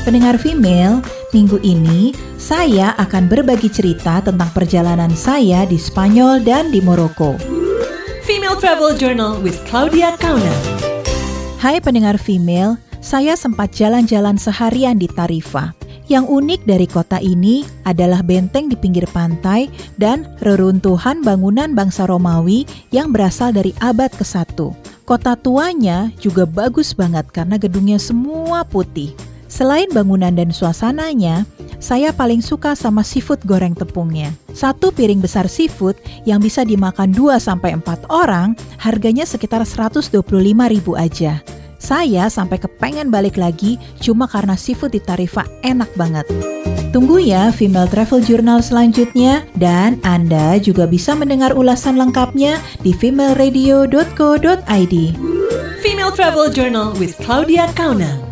Pendengar female, minggu ini saya akan berbagi cerita tentang perjalanan saya di Spanyol dan di Maroko. Female Travel Journal with Claudia Kauna. Hai pendengar female, saya sempat jalan-jalan seharian di Tarifa. Yang unik dari kota ini adalah benteng di pinggir pantai dan reruntuhan bangunan bangsa Romawi yang berasal dari abad ke-1. Kota tuanya juga bagus banget karena gedungnya semua putih. Selain bangunan dan suasananya, saya paling suka sama seafood goreng tepungnya. Satu piring besar seafood yang bisa dimakan 2-4 orang harganya sekitar 125 ribu aja. Saya sampai kepengen balik lagi cuma karena seafood di Tarifa enak banget. Tunggu ya Female Travel Journal selanjutnya dan Anda juga bisa mendengar ulasan lengkapnya di femaleradio.co.id. Female Travel Journal with Claudia Kauna.